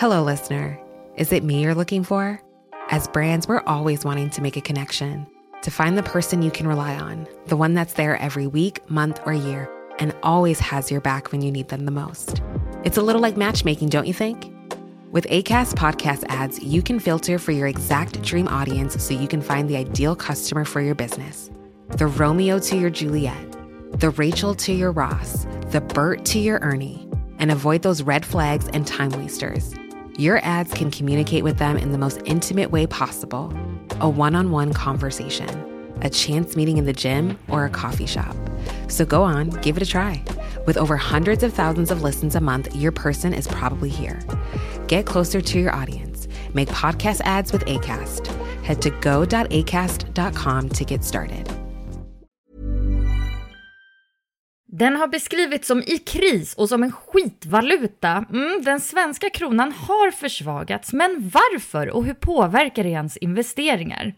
Hello, listener. Is it me you're looking for? As brands, we're always wanting to make a connection, to find the person you can rely on, the one that's there every week, month, or year, and always has your back when you need them the most. It's a little like matchmaking, don't you think? With ACAST podcast ads, you can filter for your exact dream audience so you can find the ideal customer for your business. The Romeo to your Juliet, the Rachel to your Ross, the Bert to your Ernie, and avoid those red flags and time wasters. Your ads can communicate with them in the most intimate way possible a one on one conversation, a chance meeting in the gym, or a coffee shop. So go on, give it a try. With over hundreds of thousands of listens a month, your person is probably here. Get closer to your audience. Make podcast ads with ACAST. Head to go.acast.com to get started. Den har beskrivits som i kris och som en skitvaluta. Mm, den svenska kronan har försvagats, men varför och hur påverkar det ens investeringar?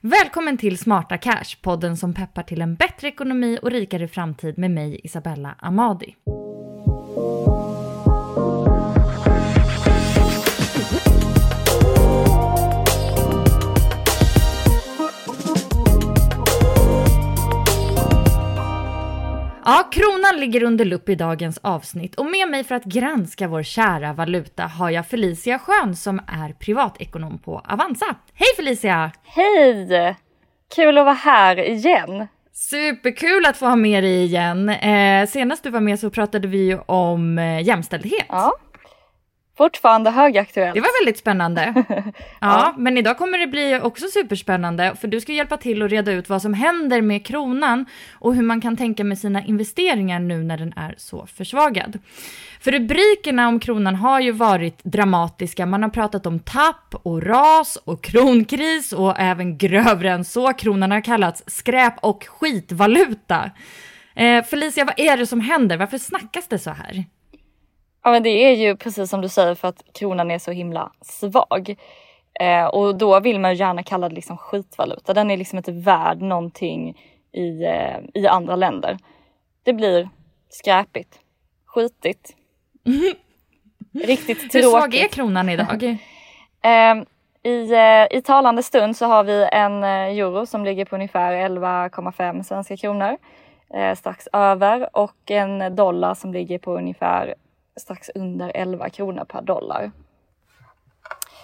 Välkommen till Smarta Cash, podden som peppar till en bättre ekonomi och rikare framtid med mig, Isabella Amadi. Ja, kronan ligger under lupp i dagens avsnitt och med mig för att granska vår kära valuta har jag Felicia Schön som är privatekonom på Avanza. Hej Felicia! Hej! Kul att vara här igen. Superkul att få ha med dig igen. Eh, senast du var med så pratade vi ju om eh, jämställdhet. Ja, Fortfarande högaktuellt. Det var väldigt spännande. ja, ja, men idag kommer det bli också superspännande för du ska hjälpa till att reda ut vad som händer med kronan och hur man kan tänka med sina investeringar nu när den är så försvagad. För rubrikerna om kronan har ju varit dramatiska. Man har pratat om tapp och ras och kronkris och även grövre än så. Kronan har kallats skräp och skitvaluta. Eh, Felicia, vad är det som händer? Varför snackas det så här? Ja men det är ju precis som du säger för att kronan är så himla svag. Eh, och då vill man ju gärna kalla det liksom skitvaluta. Den är liksom inte värd någonting i, eh, i andra länder. Det blir skräpigt, skitigt, riktigt tråkigt. Hur svag är kronan idag? eh, i, I talande stund så har vi en eh, euro som ligger på ungefär 11,5 svenska kronor eh, strax över och en dollar som ligger på ungefär strax under 11 kronor per dollar.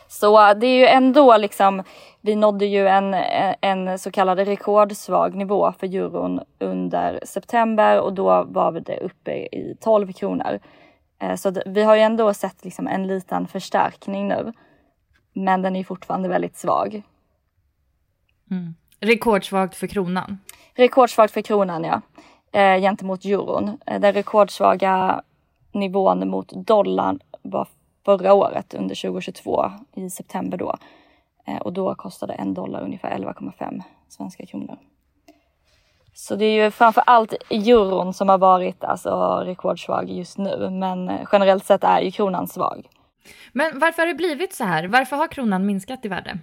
Så det är ju ändå liksom, vi nådde ju en, en så kallad rekordsvag nivå för euron under september och då var det uppe i 12 kronor. Eh, så vi har ju ändå sett liksom en liten förstärkning nu. Men den är fortfarande väldigt svag. Mm. Rekordsvagt för kronan? Rekordsvagt för kronan ja, eh, gentemot euron. Eh, den rekordsvaga nivån mot dollarn var förra året under 2022 i september då. Eh, och då kostade en dollar ungefär 11,5 svenska kronor. Så det är ju framför allt euron som har varit alltså rekordsvag just nu. Men generellt sett är ju kronan svag. Men varför har det blivit så här? Varför har kronan minskat i värde?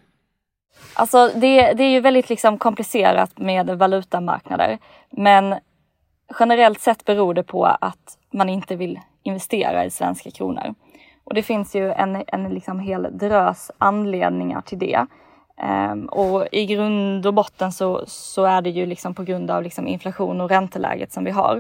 Alltså det, det är ju väldigt liksom komplicerat med valutamarknader. Men generellt sett beror det på att man inte vill investera i svenska kronor. Och det finns ju en, en liksom hel drös anledningar till det. Um, och i grund och botten så, så är det ju liksom på grund av liksom inflation och ränteläget som vi har.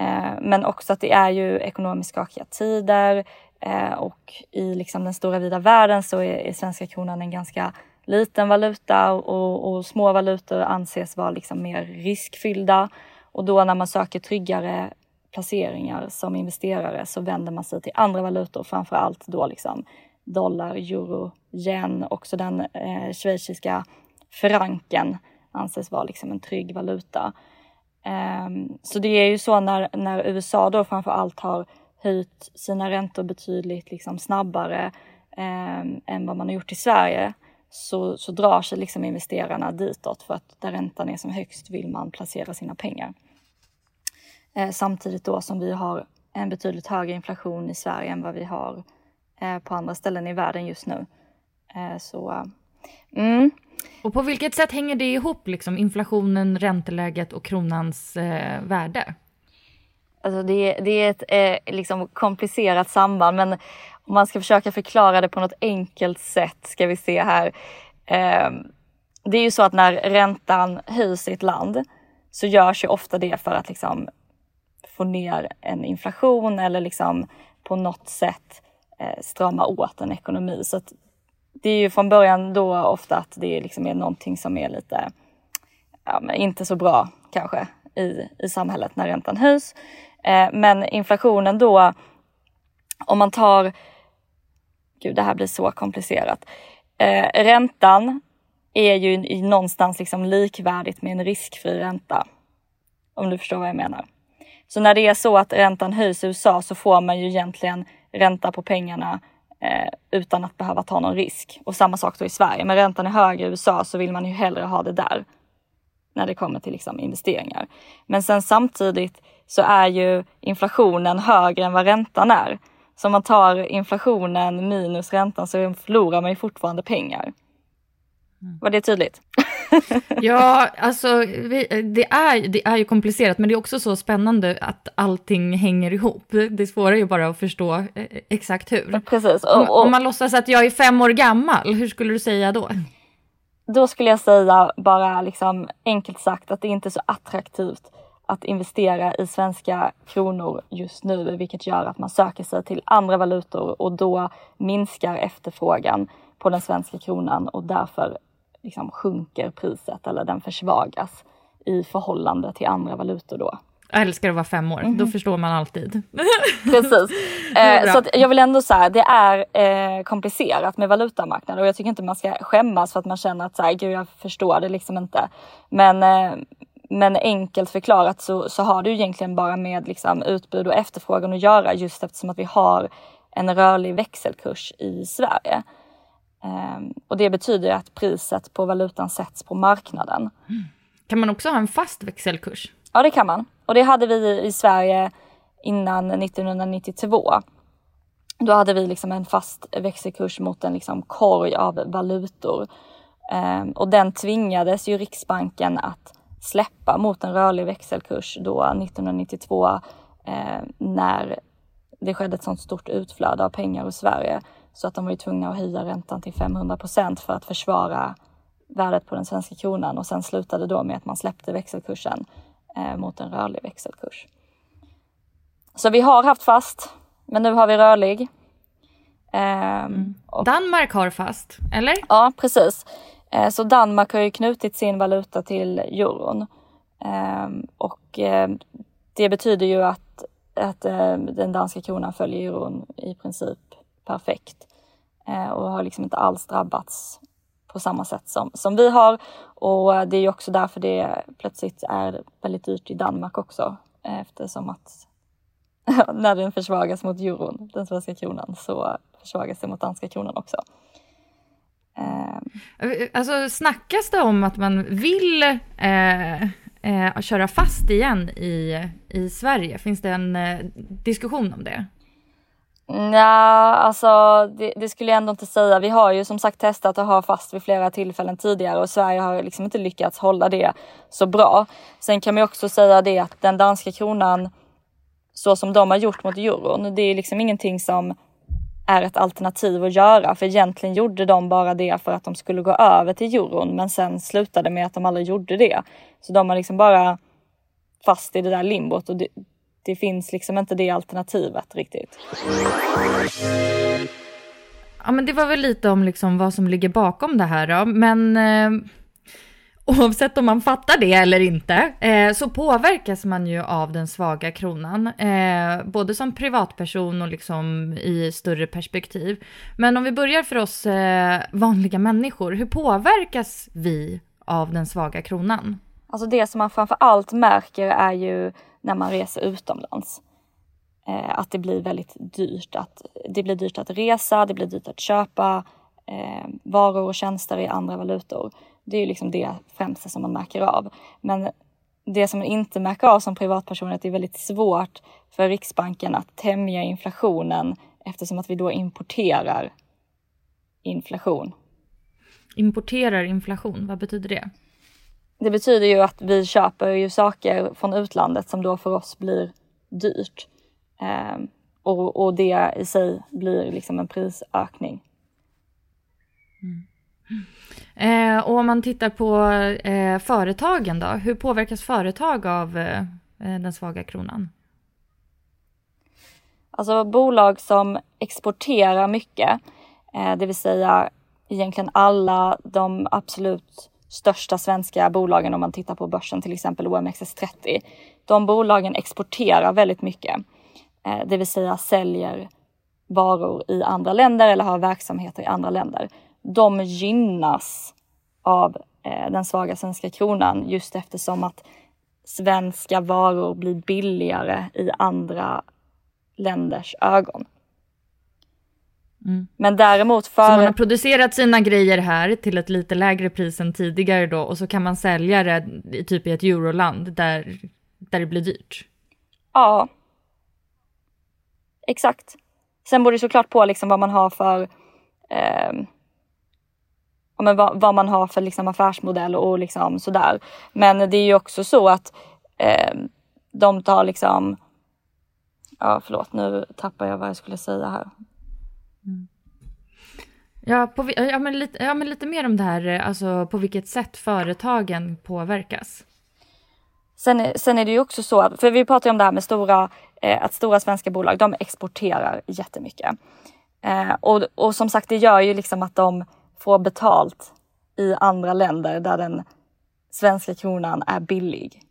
Uh, men också att det är ju ekonomiskt skakiga tider uh, och i liksom den stora vida världen så är, är svenska kronan en ganska liten valuta och, och små valutor anses vara liksom mer riskfyllda. Och då när man söker tryggare placeringar som investerare så vänder man sig till andra valutor, framför allt då liksom dollar, euro, yen, också den eh, schweiziska franken anses vara liksom en trygg valuta. Um, så det är ju så när, när USA då framför allt har höjt sina räntor betydligt liksom snabbare um, än vad man har gjort i Sverige så, så drar sig liksom investerarna ditåt för att där räntan är som högst vill man placera sina pengar. Eh, samtidigt då som vi har en betydligt högre inflation i Sverige än vad vi har eh, på andra ställen i världen just nu. Eh, så, mm. Och på vilket sätt hänger det ihop, liksom, inflationen, ränteläget och kronans eh, värde? Alltså det, det är ett eh, liksom komplicerat samband men om man ska försöka förklara det på något enkelt sätt ska vi se här. Eh, det är ju så att när räntan höjs i ett land så görs ju ofta det för att liksom få ner en inflation eller liksom på något sätt eh, strama åt en ekonomi. Så det är ju från början då ofta att det liksom är någonting som är lite, ja, men inte så bra kanske i, i samhället när räntan höjs. Eh, men inflationen då, om man tar, gud det här blir så komplicerat. Eh, räntan är ju någonstans liksom likvärdigt med en riskfri ränta. Om du förstår vad jag menar. Så när det är så att räntan höjs i USA så får man ju egentligen ränta på pengarna eh, utan att behöva ta någon risk. Och samma sak då i Sverige. Men räntan är högre i USA så vill man ju hellre ha det där när det kommer till liksom investeringar. Men sen samtidigt så är ju inflationen högre än vad räntan är. Så om man tar inflationen minus räntan så förlorar man ju fortfarande pengar. Mm. Var det tydligt? ja, alltså vi, det, är, det är ju komplicerat, men det är också så spännande att allting hänger ihop. Det svåra är ju bara att förstå eh, exakt hur. Precis. Och, och, om man låtsas att jag är fem år gammal, hur skulle du säga då? Då skulle jag säga bara liksom enkelt sagt att det inte är så attraktivt att investera i svenska kronor just nu, vilket gör att man söker sig till andra valutor och då minskar efterfrågan på den svenska kronan och därför liksom sjunker priset eller den försvagas i förhållande till andra valutor då. Jag älskar att vara fem år, mm -hmm. då mhm. förstår man alltid. Precis. Eh, så jag vill ändå säga, det är eh, komplicerat med valutamarknaden och jag tycker inte man ska skämmas för att man känner att så här, gud jag förstår det liksom inte. Men, eh, men enkelt förklarat så, så har det ju egentligen bara med liksom, utbud och efterfrågan att göra just eftersom att vi har en rörlig växelkurs i Sverige. Um, och det betyder att priset på valutan sätts på marknaden. Kan man också ha en fast växelkurs? Ja, det kan man. Och det hade vi i Sverige innan 1992. Då hade vi liksom en fast växelkurs mot en liksom korg av valutor. Um, och den tvingades ju Riksbanken att släppa mot en rörlig växelkurs då 1992 eh, när det skedde ett sånt stort utflöde av pengar i Sverige så att de var ju tvungna att höja räntan till 500 procent för att försvara värdet på den svenska kronan och sen slutade då med att man släppte växelkursen eh, mot en rörlig växelkurs. Så vi har haft fast, men nu har vi rörlig. Eh, mm. Danmark har fast, eller? Ja, precis. Eh, så Danmark har ju knutit sin valuta till euron. Ehm, och eh, det betyder ju att, att eh, den danska kronan följer euron i princip perfekt eh, och har liksom inte alls drabbats på samma sätt som, som vi har. Och det är ju också därför det plötsligt är väldigt dyrt i Danmark också eh, eftersom att när den försvagas mot euron, den svenska kronan, så försvagas det mot danska kronan också. Ehm. Alltså snackas det om att man vill eh, eh, köra fast igen i, i Sverige? Finns det en eh, diskussion om det? Ja, alltså det, det, skulle jag ändå inte säga. Vi har ju som sagt testat att ha fast vid flera tillfällen tidigare och Sverige har liksom inte lyckats hålla det så bra. Sen kan man också säga det att den danska kronan, så som de har gjort mot euron, det är liksom ingenting som är ett alternativ att göra. För egentligen gjorde de bara det för att de skulle gå över till euron men sen slutade med att de aldrig gjorde det. Så de har liksom bara fast i det där limbot och det, det finns liksom inte det alternativet riktigt. Ja men det var väl lite om liksom vad som ligger bakom det här då. Men eh oavsett om man fattar det eller inte, eh, så påverkas man ju av den svaga kronan. Eh, både som privatperson och liksom i större perspektiv. Men om vi börjar för oss eh, vanliga människor, hur påverkas vi av den svaga kronan? Alltså det som man framför allt märker är ju när man reser utomlands. eh, att det blir väldigt dyrt. Att, det blir dyrt att resa, det blir dyrt att köpa eh, varor och tjänster i andra valutor. Det är ju liksom det främsta som man märker av. Men det som man inte märker av som privatperson är att det är väldigt svårt för Riksbanken att tämja inflationen eftersom att vi då importerar inflation. Importerar inflation, vad betyder det? Det betyder ju att vi köper ju saker från utlandet som då för oss blir dyrt. Eh, och, och det i sig blir liksom en prisökning. Mm. Eh, och om man tittar på eh, företagen då, hur påverkas företag av eh, den svaga kronan? Alltså bolag som exporterar mycket, eh, det vill säga egentligen alla de absolut största svenska bolagen om man tittar på börsen, till exempel OMXS30. De bolagen exporterar väldigt mycket, eh, det vill säga säljer varor i andra länder eller har verksamheter i andra länder. De gynnas av eh, den svaga svenska kronan just eftersom att svenska varor blir billigare i andra länders ögon. Mm. Men däremot för... Så man har producerat sina grejer här till ett lite lägre pris än tidigare då och så kan man sälja det typ i ett euroland där, där det blir dyrt? Ja. Exakt. Sen beror det såklart på liksom vad man har för eh, men vad, vad, man har för liksom affärsmodell och liksom sådär. Men det är ju också så att eh, de tar liksom Ja, förlåt, nu tappar jag vad jag skulle säga här. Ja, på, ja, men lite, ja, men lite mer om det här, alltså på vilket sätt företagen påverkas. Sen, sen är det ju också så, för vi pratar ju om det här med stora, eh, att stora svenska bolag, de exporterar jättemycket. Eh, och, och som sagt, det gör ju liksom att de får betalt i andra länder där den svenska kronan är billig.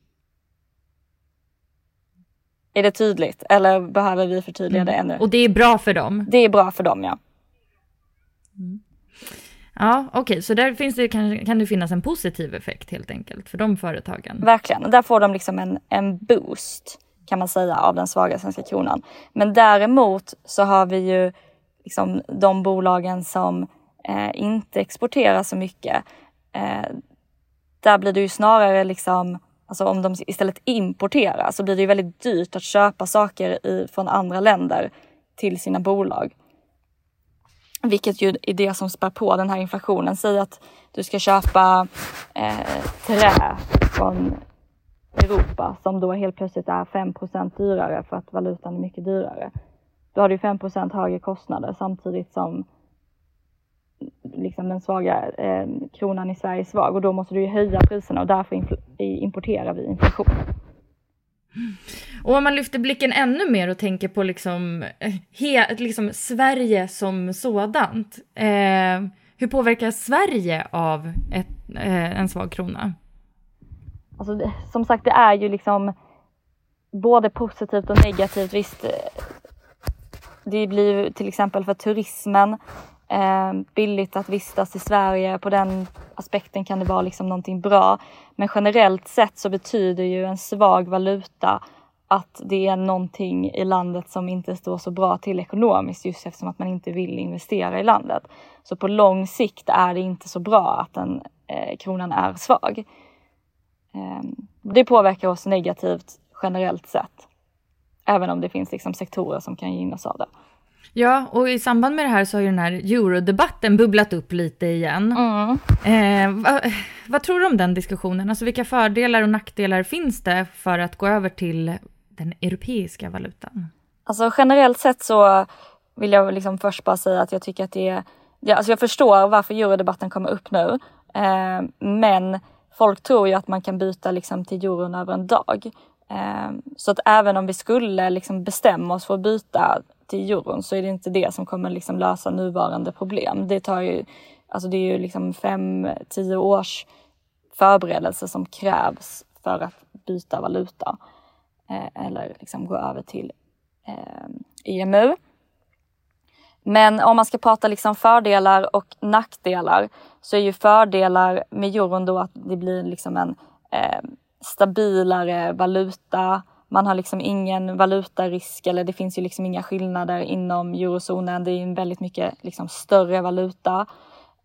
Är det tydligt eller behöver vi förtydliga det mm. ännu? Och det är bra för dem? Det är bra för dem, ja. Mm. Ja, okej, okay. så där finns det, kan, kan det finnas en positiv effekt helt enkelt för de företagen? Verkligen, där får de liksom en, en boost kan man säga av den svaga svenska kronan. Men däremot så har vi ju liksom de bolagen som eh, inte exporterar så mycket. Eh, där blir det ju snarare liksom Alltså om de istället importerar så blir det ju väldigt dyrt att köpa saker i, från andra länder till sina bolag. Vilket ju är det som spär på den här inflationen. Säg att du ska köpa eh, trä från Europa som då helt plötsligt är 5% dyrare för att valutan är mycket dyrare. Då har du 5% högre kostnader samtidigt som liksom den svaga eh, kronan i Sverige är svag och då måste du ju höja priserna och därför importerar vi inflation. Och om man lyfter blicken ännu mer och tänker på liksom, eh, he, liksom Sverige som sådant. Eh, hur påverkas Sverige av ett, eh, en svag krona? Alltså, som sagt, det är ju liksom både positivt och negativt. Visst, eh, det blir till exempel för turismen eh, billigt att vistas i Sverige. På den aspekten kan det vara liksom någonting bra. Men generellt sett så betyder ju en svag valuta att det är någonting i landet som inte står så bra till ekonomiskt just eftersom att man inte vill investera i landet. Så på lång sikt är det inte så bra att den eh, kronan är svag. Eh, det påverkar oss negativt generellt sett. Även om det finns liksom sektorer som kan gynnas av det. Ja, och i samband med det här så har ju den här eurodebatten bubblat upp lite igen. Mm. Eh, vad, vad tror du om den diskussionen? Alltså vilka fördelar och nackdelar finns det för att gå över till den europeiska valutan? Alltså generellt sett så vill jag liksom först bara säga att jag tycker att det är, alltså jag förstår varför eurodebatten kommer upp nu. Eh, men folk tror ju att man kan byta liksom till euron över en dag. Eh, så att även om vi skulle liksom bestämma oss för att byta till euron så är det inte det som kommer liksom lösa nuvarande problem. Det tar ju, alltså det är ju liksom fem, tio års förberedelse som krävs för att byta valuta eh, eller liksom gå över till eh, EMU. Men om man ska prata liksom fördelar och nackdelar så är ju fördelar med euron då att det blir liksom en eh, stabilare valuta man har liksom ingen valutarisk eller det finns ju liksom inga skillnader inom eurozonen. Det är en väldigt mycket liksom större valuta.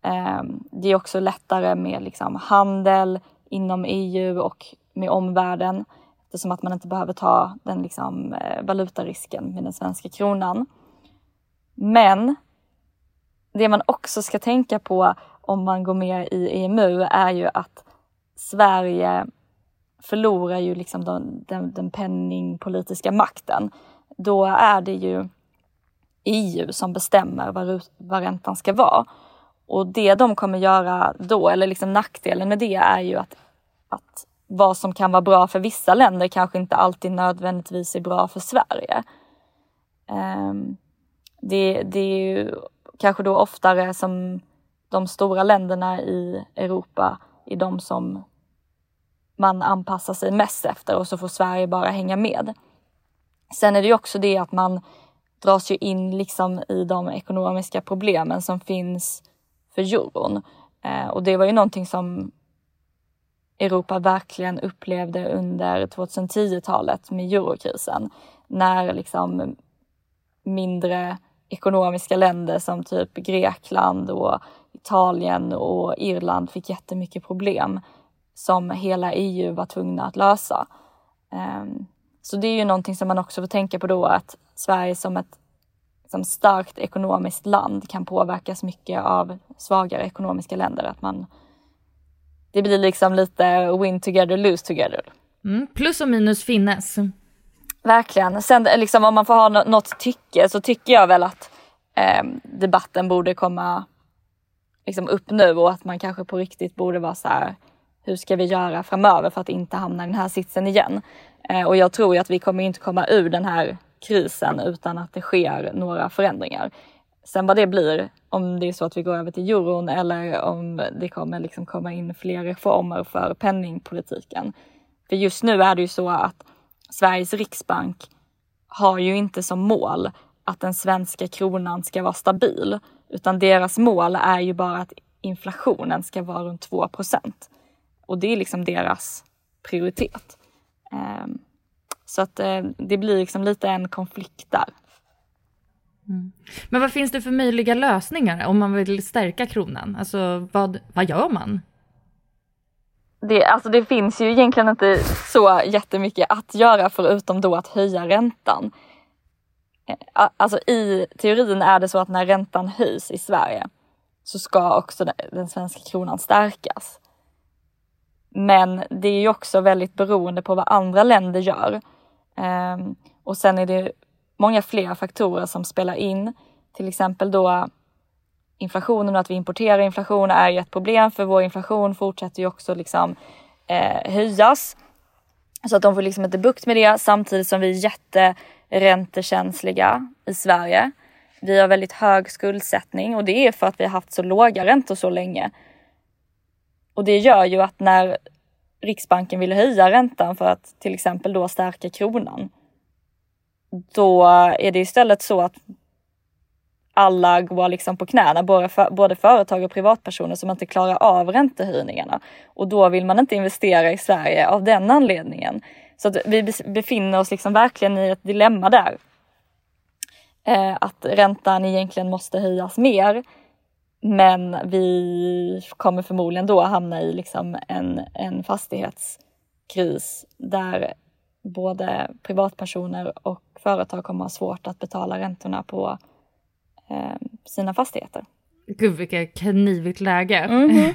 Ehm, det är också lättare med liksom handel inom EU och med omvärlden eftersom att man inte behöver ta den liksom eh, valutarisken med den svenska kronan. Men det man också ska tänka på om man går med i EMU är ju att Sverige förlorar ju liksom den, den, den penningpolitiska makten. Då är det ju EU som bestämmer vad, vad räntan ska vara. Och det de kommer göra då, eller liksom nackdelen med det är ju att, att vad som kan vara bra för vissa länder kanske inte alltid nödvändigtvis är bra för Sverige. Um, det, det är ju kanske då oftare som de stora länderna i Europa är de som man anpassar sig mest efter och så får Sverige bara hänga med. Sen är det ju också det att man dras ju in liksom i de ekonomiska problemen som finns för euron. Eh, och det var ju någonting som Europa verkligen upplevde under 2010-talet med eurokrisen. När liksom mindre ekonomiska länder som typ Grekland och Italien och Irland fick jättemycket problem som hela EU var tvungna att lösa. Um, så det är ju någonting som man också får tänka på då att Sverige som ett som starkt ekonomiskt land kan påverkas mycket av svagare ekonomiska länder. Att man, det blir liksom lite win together, lose together. Mm, plus och minus finnes. Verkligen. Sen liksom, om man får ha något tycke så tycker jag väl att eh, debatten borde komma liksom, upp nu och att man kanske på riktigt borde vara så här hur ska vi göra framöver för att inte hamna i den här sitsen igen? Eh, och jag tror ju att vi kommer inte komma ur den här krisen utan att det sker några förändringar. Sen vad det blir, om det är så att vi går över till euron eller om det kommer liksom komma in fler reformer för penningpolitiken. För just nu är det ju så att Sveriges riksbank har ju inte som mål att den svenska kronan ska vara stabil, utan deras mål är ju bara att inflationen ska vara runt 2 procent. Och det är liksom deras prioritet. Um, så att eh, det blir liksom lite en konflikt där. Mm. Men vad finns det för möjliga lösningar om man vill stärka kronan? Alltså vad, vad gör man? Det, alltså det finns ju egentligen inte så jättemycket att göra förutom då att höja räntan. Eh, alltså i teorin är det så att när räntan höjs i Sverige så ska också den svenska kronan stärkas. Men det är ju också väldigt beroende på vad andra länder gör. Ehm, och sen är det många fler faktorer som spelar in. Till exempel då inflationen och att vi importerar inflation är ju ett problem för vår inflation fortsätter ju också liksom eh, höjas. Så att de får liksom inte bukt med det samtidigt som vi är jätteräntekänsliga i Sverige. Vi har väldigt hög skuldsättning och det är för att vi har haft så låga räntor så länge. Och det gör ju att när Riksbanken ville höja räntan för att till exempel då stärka kronan. Då är det istället så att alla går liksom på knäna, både, för, både företag och privatpersoner som inte klarar av räntehöjningarna. Och då vill man inte investera i Sverige av den anledningen. Så att vi befinner oss liksom verkligen i ett dilemma där. Eh, att räntan egentligen måste höjas mer men vi kommer förmodligen då hamna i liksom en, en fastighetskris där både privatpersoner och företag kommer ha svårt att betala räntorna på eh, sina fastigheter. Gud vilket knivigt läge. Mm -hmm.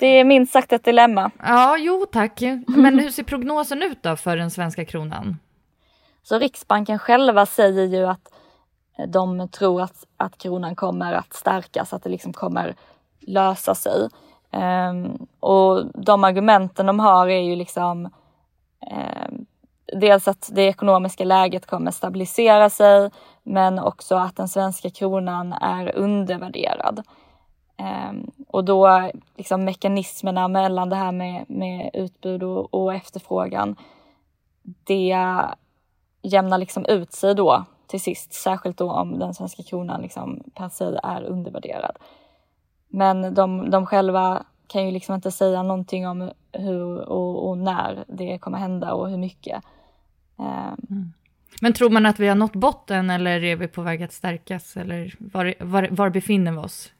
Det är minst sagt ett dilemma. Ja, jo tack. Men hur ser prognosen ut då för den svenska kronan? Så Riksbanken själva säger ju att de tror att, att kronan kommer att stärkas, att det liksom kommer lösa sig. Um, och de argumenten de har är ju liksom um, dels att det ekonomiska läget kommer stabilisera sig, men också att den svenska kronan är undervärderad. Um, och då liksom mekanismerna mellan det här med, med utbud och, och efterfrågan, det jämnar liksom ut sig då till sist, särskilt då om den svenska kronan liksom per se är undervärderad. Men de, de själva kan ju liksom inte säga någonting om hur och, och, när det kommer hända och hur mycket. Mm. Men tror man att vi har nått botten eller är vi på väg att stärkas? Eller var, var, var befinner vi oss?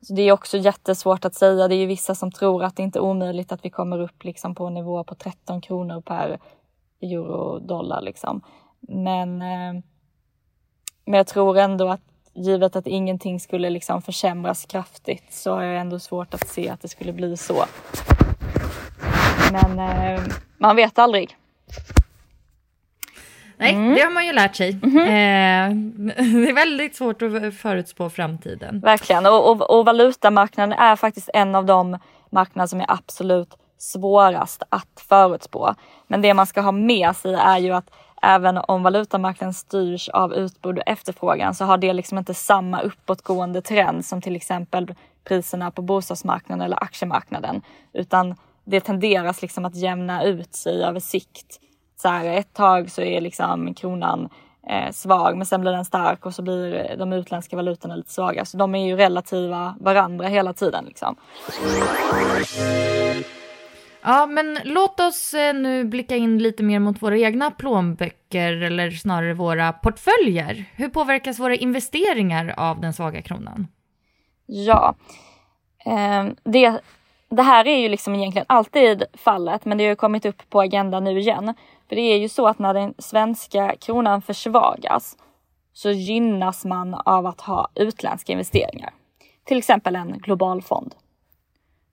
Så det är också jättesvårt att säga. Det är ju vissa som tror att det inte är omöjligt att vi kommer upp liksom på en nivå på 13 kronor per euro dollar. Liksom. Men, eh, men jag tror ändå att givet att ingenting skulle liksom försämras kraftigt så har jag ändå svårt att se att det skulle bli så. Men eh, man vet aldrig. Nej, mm. det har man ju lärt sig. Mm -hmm. eh, det är väldigt svårt att förutspå framtiden. Verkligen, och, och, och valutamarknaden är faktiskt en av de marknader som är absolut svårast att förutspå. Men det man ska ha med sig är ju att även om valutamarknaden styrs av utbud och efterfrågan så har det liksom inte samma uppåtgående trend som till exempel priserna på bostadsmarknaden eller aktiemarknaden. Utan det tenderas liksom att jämna ut sig över sikt så här, ett tag så är liksom kronan eh, svag men sen blir den stark och så blir de utländska valutorna lite svaga. Så de är ju relativa varandra hela tiden. Liksom. Ja, men låt oss eh, nu blicka in lite mer mot våra egna plånböcker eller snarare våra portföljer. Hur påverkas våra investeringar av den svaga kronan? Ja, ehm, det, det här är ju liksom egentligen alltid fallet, men det har ju kommit upp på agendan nu igen. För det är ju så att när den svenska kronan försvagas så gynnas man av att ha utländska investeringar. Till exempel en global fond.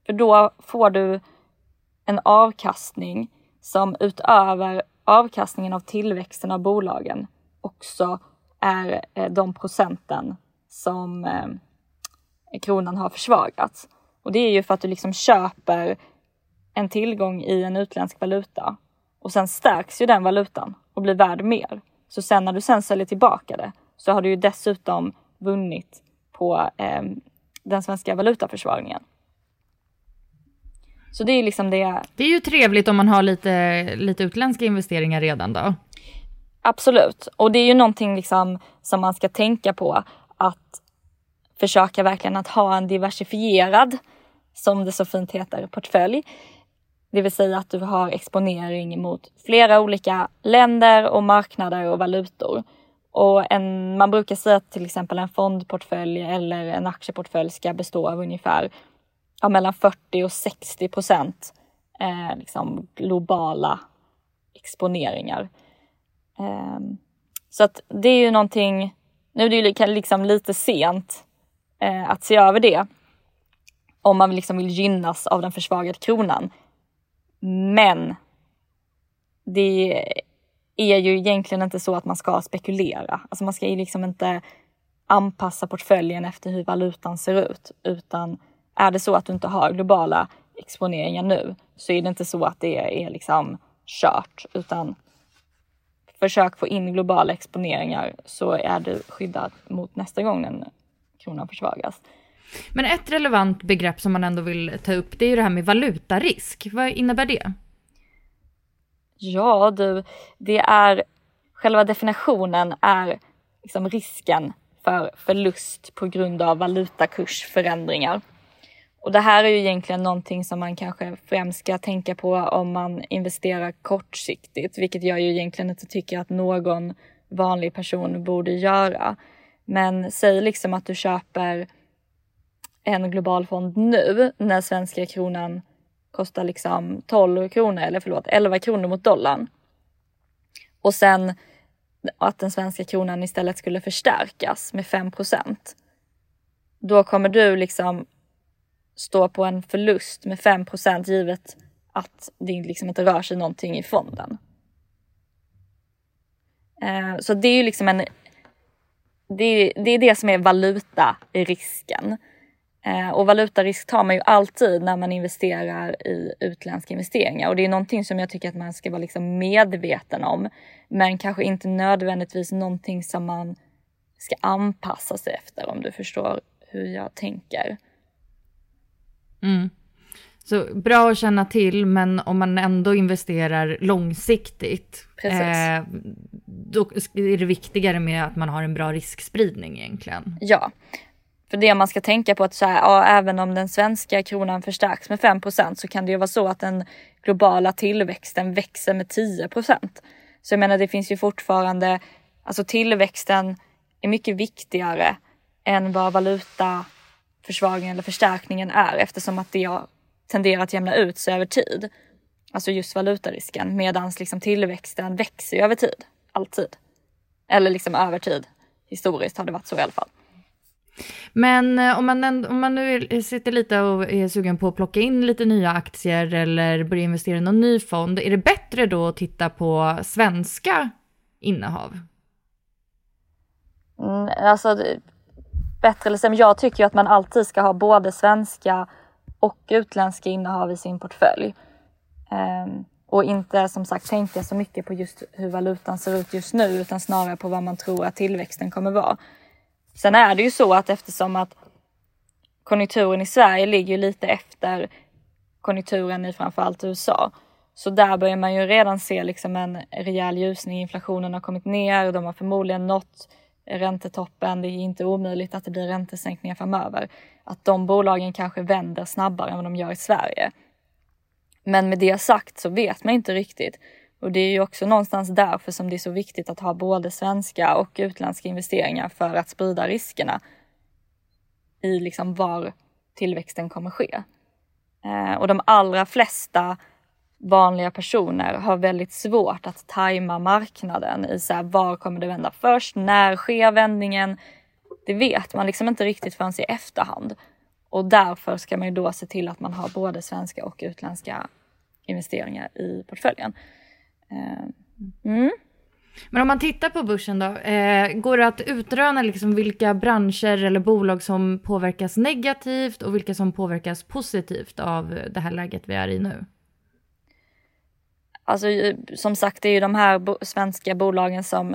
För då får du en avkastning som utöver avkastningen av tillväxten av bolagen också är eh, de procenten som eh, kronan har försvagats. Och det är ju för att du liksom köper en tillgång i en utländsk valuta och sen stärks ju den valutan och blir värd mer. Så sen när du sen säljer tillbaka det så har du ju dessutom vunnit på eh, den svenska valutaförsvagningen. Så det är liksom det. Det är ju trevligt om man har lite, lite utländska investeringar redan då. Absolut, och det är ju någonting liksom som man ska tänka på att försöka verkligen att ha en diversifierad, som det så fint heter, portfölj. Det vill säga att du har exponering mot flera olika länder och marknader och valutor. Och en, man brukar säga att till exempel en fondportfölj eller en aktieportfölj ska bestå av ungefär ja, mellan 40 och 60 procent eh, liksom globala exponeringar. Eh, så att det är ju någonting, nu är det ju liksom lite sent eh, att se över det. Om man liksom vill gynnas av den försvagade kronan. Men det är ju egentligen inte så att man ska spekulera. Alltså man ska ju liksom inte anpassa portföljen efter hur valutan ser ut, utan är det så att du inte har globala exponeringar nu så är det inte så att det är liksom kört, utan försök få in globala exponeringar så är du skyddad mot nästa gång den kronan försvagas. Men ett relevant begrepp som man ändå vill ta upp det är ju det här med valutarisk. Vad innebär det? Ja du, det är själva definitionen är liksom risken för förlust på grund av valutakursförändringar. Och det här är ju egentligen någonting som man kanske främst ska tänka på om man investerar kortsiktigt, vilket jag ju egentligen inte tycker att någon vanlig person borde göra. Men säg liksom att du köper en global fond nu när svenska kronan kostar liksom 12 kronor, eller förlåt 11 kronor mot dollarn. Och sen att den svenska kronan istället skulle förstärkas med 5% Då kommer du liksom stå på en förlust med 5% givet att det liksom inte rör sig någonting i fonden. Eh, så det är ju liksom en... Det är, det är det som är valutarisken. Eh, och valutarisk tar man ju alltid när man investerar i utländska investeringar och det är någonting som jag tycker att man ska vara liksom medveten om. Men kanske inte nödvändigtvis någonting som man ska anpassa sig efter om du förstår hur jag tänker. Mm. Så bra att känna till, men om man ändå investerar långsiktigt, eh, då är det viktigare med att man har en bra riskspridning egentligen. Ja, för det man ska tänka på att så här, ja, även om den svenska kronan förstärks med 5% så kan det ju vara så att den globala tillväxten växer med 10% Så jag menar det finns ju fortfarande, alltså tillväxten är mycket viktigare än vad valutaförsvagningen eller förstärkningen är eftersom att det tenderar att jämna ut sig över tid. Alltså just valutarisken medan liksom tillväxten växer över tid, alltid. Eller liksom över tid. Historiskt har det varit så i alla fall. Men eh, om man, om man nu sitter lite och är sugen på att plocka in lite nya aktier eller börja investera i någon ny fond, är det bättre då att titta på svenska innehav? Mm, alltså, bättre eller sämre. Jag tycker ju att man alltid ska ha både svenska och utländska innehav i sin portfölj. Um, och inte som sagt tänka så mycket på just hur valutan ser ut just nu utan snarare på vad man tror att tillväxten kommer vara. Sen är det ju så att eftersom att konjunkturen i Sverige ligger lite efter konjunkturen i framförallt USA. Så där börjar man ju redan se liksom en rejäl ljusning. Inflationen har kommit ner, de har förmodligen nått räntetoppen. Det är inte omöjligt att det blir räntesänkningar framöver. Att de bolagen kanske vänder snabbare än vad de gör i Sverige. Men med det sagt så vet man inte riktigt. Och det är ju också någonstans därför som det är så viktigt att ha både svenska och utländska investeringar för att sprida riskerna i liksom var tillväxten kommer ske. Eh, och de allra flesta vanliga personer har väldigt svårt att tajma marknaden i så här, var kommer det vända först? När sker vändningen? Det vet man liksom inte riktigt förrän i efterhand. Och därför ska man ju då se till att man har både svenska och utländska investeringar i portföljen. Eh, mm. Men om man tittar på börsen då, eh, går det att utröna liksom vilka branscher eller bolag som påverkas negativt och vilka som påverkas positivt av det här läget vi är i nu? Alltså eh, som sagt, det är ju de här bo svenska bolagen som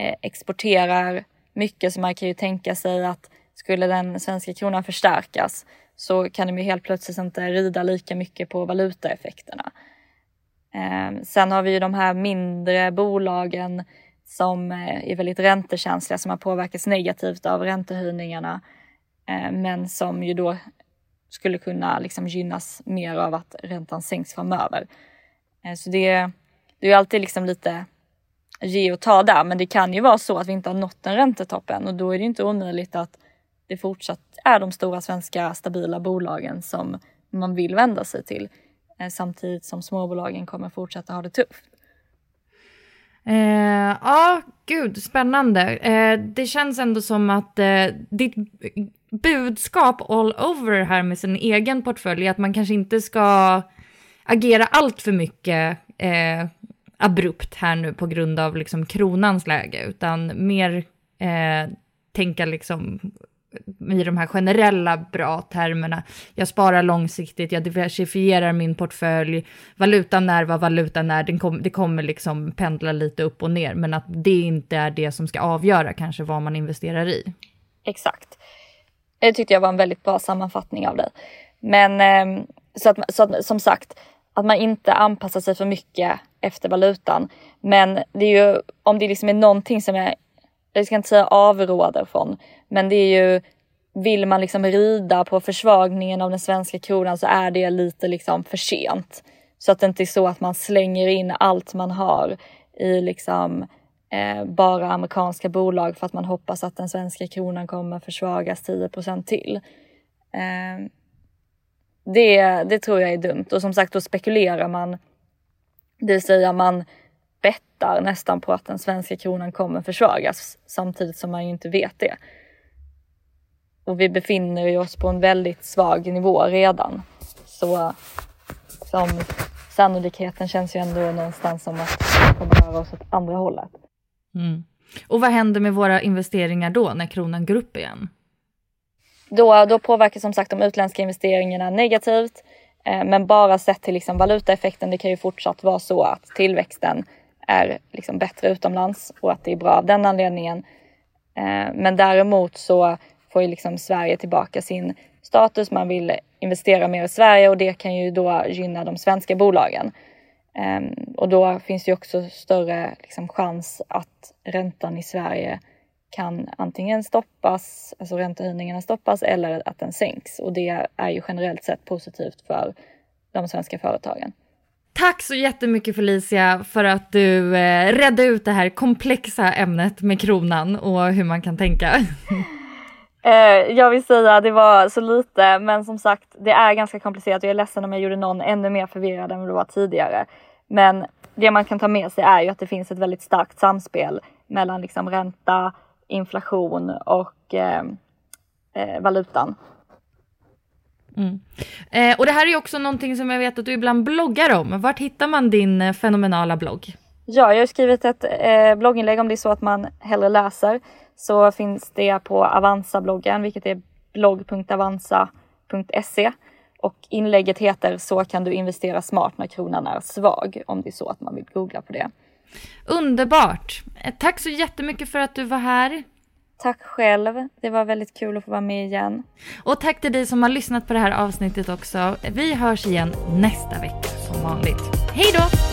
eh, exporterar mycket, så man kan ju tänka sig att skulle den svenska kronan förstärkas så kan de ju helt plötsligt inte rida lika mycket på valutaeffekterna. Eh, sen har vi ju de här mindre bolagen som eh, är väldigt räntekänsliga som har påverkats negativt av räntehöjningarna. Eh, men som ju då skulle kunna liksom gynnas mer av att räntan sänks framöver. Eh, så det, det är alltid liksom lite ge och ta där. Men det kan ju vara så att vi inte har nått en räntetopp än och då är det inte omöjligt att det fortsatt är de stora svenska stabila bolagen som man vill vända sig till. Eh, samtidigt som småbolagen kommer fortsätta ha det tufft. Eh, ja, gud, spännande. Eh, det känns ändå som att eh, ditt budskap all over här med sin egen portfölj är att man kanske inte ska agera allt för mycket eh, abrupt här nu på grund av liksom kronans läge, utan mer eh, tänka liksom i de här generella bra termerna. Jag sparar långsiktigt, jag diversifierar min portfölj, valutan är vad valutan är, det, kom, det kommer liksom pendla lite upp och ner, men att det inte är det som ska avgöra kanske vad man investerar i. Exakt. Det tyckte jag var en väldigt bra sammanfattning av dig. Men ehm, så att, så att, som sagt, att man inte anpassar sig för mycket efter valutan. Men det är ju om det liksom är någonting som jag, jag ska inte säga avråder från, men det är ju vill man liksom rida på försvagningen av den svenska kronan så är det lite liksom för sent. Så att det inte är så att man slänger in allt man har i liksom eh, bara amerikanska bolag för att man hoppas att den svenska kronan kommer försvagas 10% till. Eh, det, det tror jag är dumt och som sagt då spekulerar man. Det vill säga man bettar nästan på att den svenska kronan kommer försvagas samtidigt som man ju inte vet det. Och vi befinner oss på en väldigt svag nivå redan. Så som sannolikheten känns ju ändå någonstans som att vi kommer röra oss åt andra hållet. Mm. Och vad händer med våra investeringar då när kronan går upp igen? Då, då påverkar som sagt de utländska investeringarna negativt. Eh, men bara sett till liksom valutaeffekten, det kan ju fortsatt vara så att tillväxten är liksom bättre utomlands och att det är bra av den anledningen. Eh, men däremot så får ju liksom Sverige tillbaka sin status. Man vill investera mer i Sverige och det kan ju då gynna de svenska bolagen. Eh, och då finns det ju också större liksom, chans att räntan i Sverige kan antingen stoppas, alltså räntehöjningarna stoppas eller att den sänks och det är ju generellt sett positivt för de svenska företagen. Tack så jättemycket Felicia för att du eh, redde ut det här komplexa ämnet med kronan och hur man kan tänka. eh, jag vill säga det var så lite men som sagt det är ganska komplicerat och jag är ledsen om jag gjorde någon ännu mer förvirrad än vad det var tidigare. Men det man kan ta med sig är ju att det finns ett väldigt starkt samspel mellan liksom ränta, inflation och eh, eh, valutan. Mm. Eh, och det här är också någonting som jag vet att du ibland bloggar om. Vart hittar man din eh, fenomenala blogg? Ja, jag har skrivit ett eh, blogginlägg om det är så att man hellre läser. Så finns det på Avanza-bloggen, vilket är blogg.avanza.se. Och inlägget heter Så kan du investera smart när kronan är svag, om det är så att man vill googla på det. Underbart! Tack så jättemycket för att du var här. Tack själv. Det var väldigt kul att få vara med igen. Och tack till dig som har lyssnat på det här avsnittet också. Vi hörs igen nästa vecka som vanligt. Hej då!